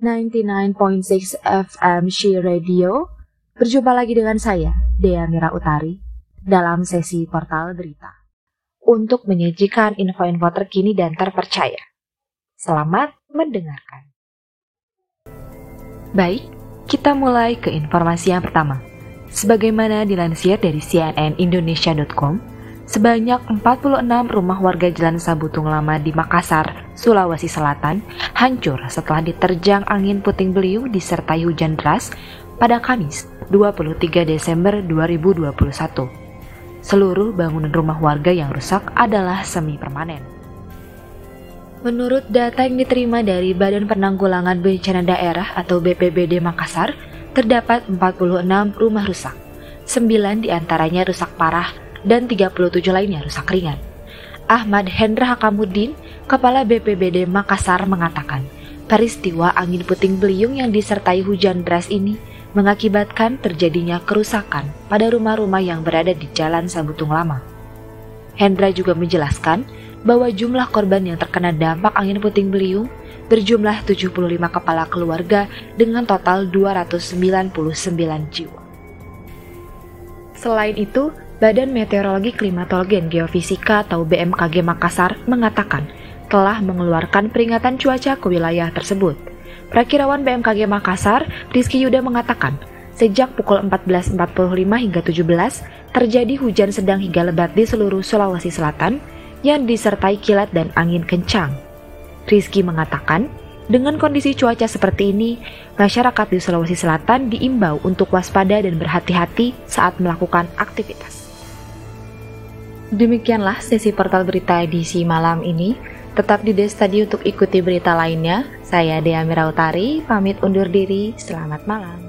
99.6 FM She Radio. Berjumpa lagi dengan saya, Dea Mira Utari, dalam sesi Portal Berita. Untuk menyajikan info-info terkini dan terpercaya. Selamat mendengarkan. Baik, kita mulai ke informasi yang pertama. Sebagaimana dilansir dari cnnindonesia.com, Sebanyak 46 rumah warga Jalan Sabutung Lama di Makassar, Sulawesi Selatan, hancur setelah diterjang angin puting beliung disertai hujan deras pada Kamis 23 Desember 2021. Seluruh bangunan rumah warga yang rusak adalah semi permanen. Menurut data yang diterima dari Badan Penanggulangan Bencana Daerah atau BPBD Makassar, terdapat 46 rumah rusak. 9 di antaranya rusak parah dan 37 lainnya rusak ringan. Ahmad Hendra Hakamuddin, Kepala BPBD Makassar mengatakan, peristiwa angin puting beliung yang disertai hujan deras ini mengakibatkan terjadinya kerusakan pada rumah-rumah yang berada di Jalan Sabutung Lama. Hendra juga menjelaskan bahwa jumlah korban yang terkena dampak angin puting beliung berjumlah 75 kepala keluarga dengan total 299 jiwa. Selain itu, Badan Meteorologi Klimatologi dan Geofisika atau BMKG Makassar mengatakan telah mengeluarkan peringatan cuaca ke wilayah tersebut. Prakirawan BMKG Makassar, Rizky Yuda mengatakan, sejak pukul 14.45 hingga 17 terjadi hujan sedang hingga lebat di seluruh Sulawesi Selatan yang disertai kilat dan angin kencang. Rizky mengatakan, dengan kondisi cuaca seperti ini, masyarakat di Sulawesi Selatan diimbau untuk waspada dan berhati-hati saat melakukan aktivitas. Demikianlah sesi portal berita edisi malam ini. Tetap di Destadi untuk ikuti berita lainnya. Saya Dea Mirautari, pamit undur diri. Selamat malam.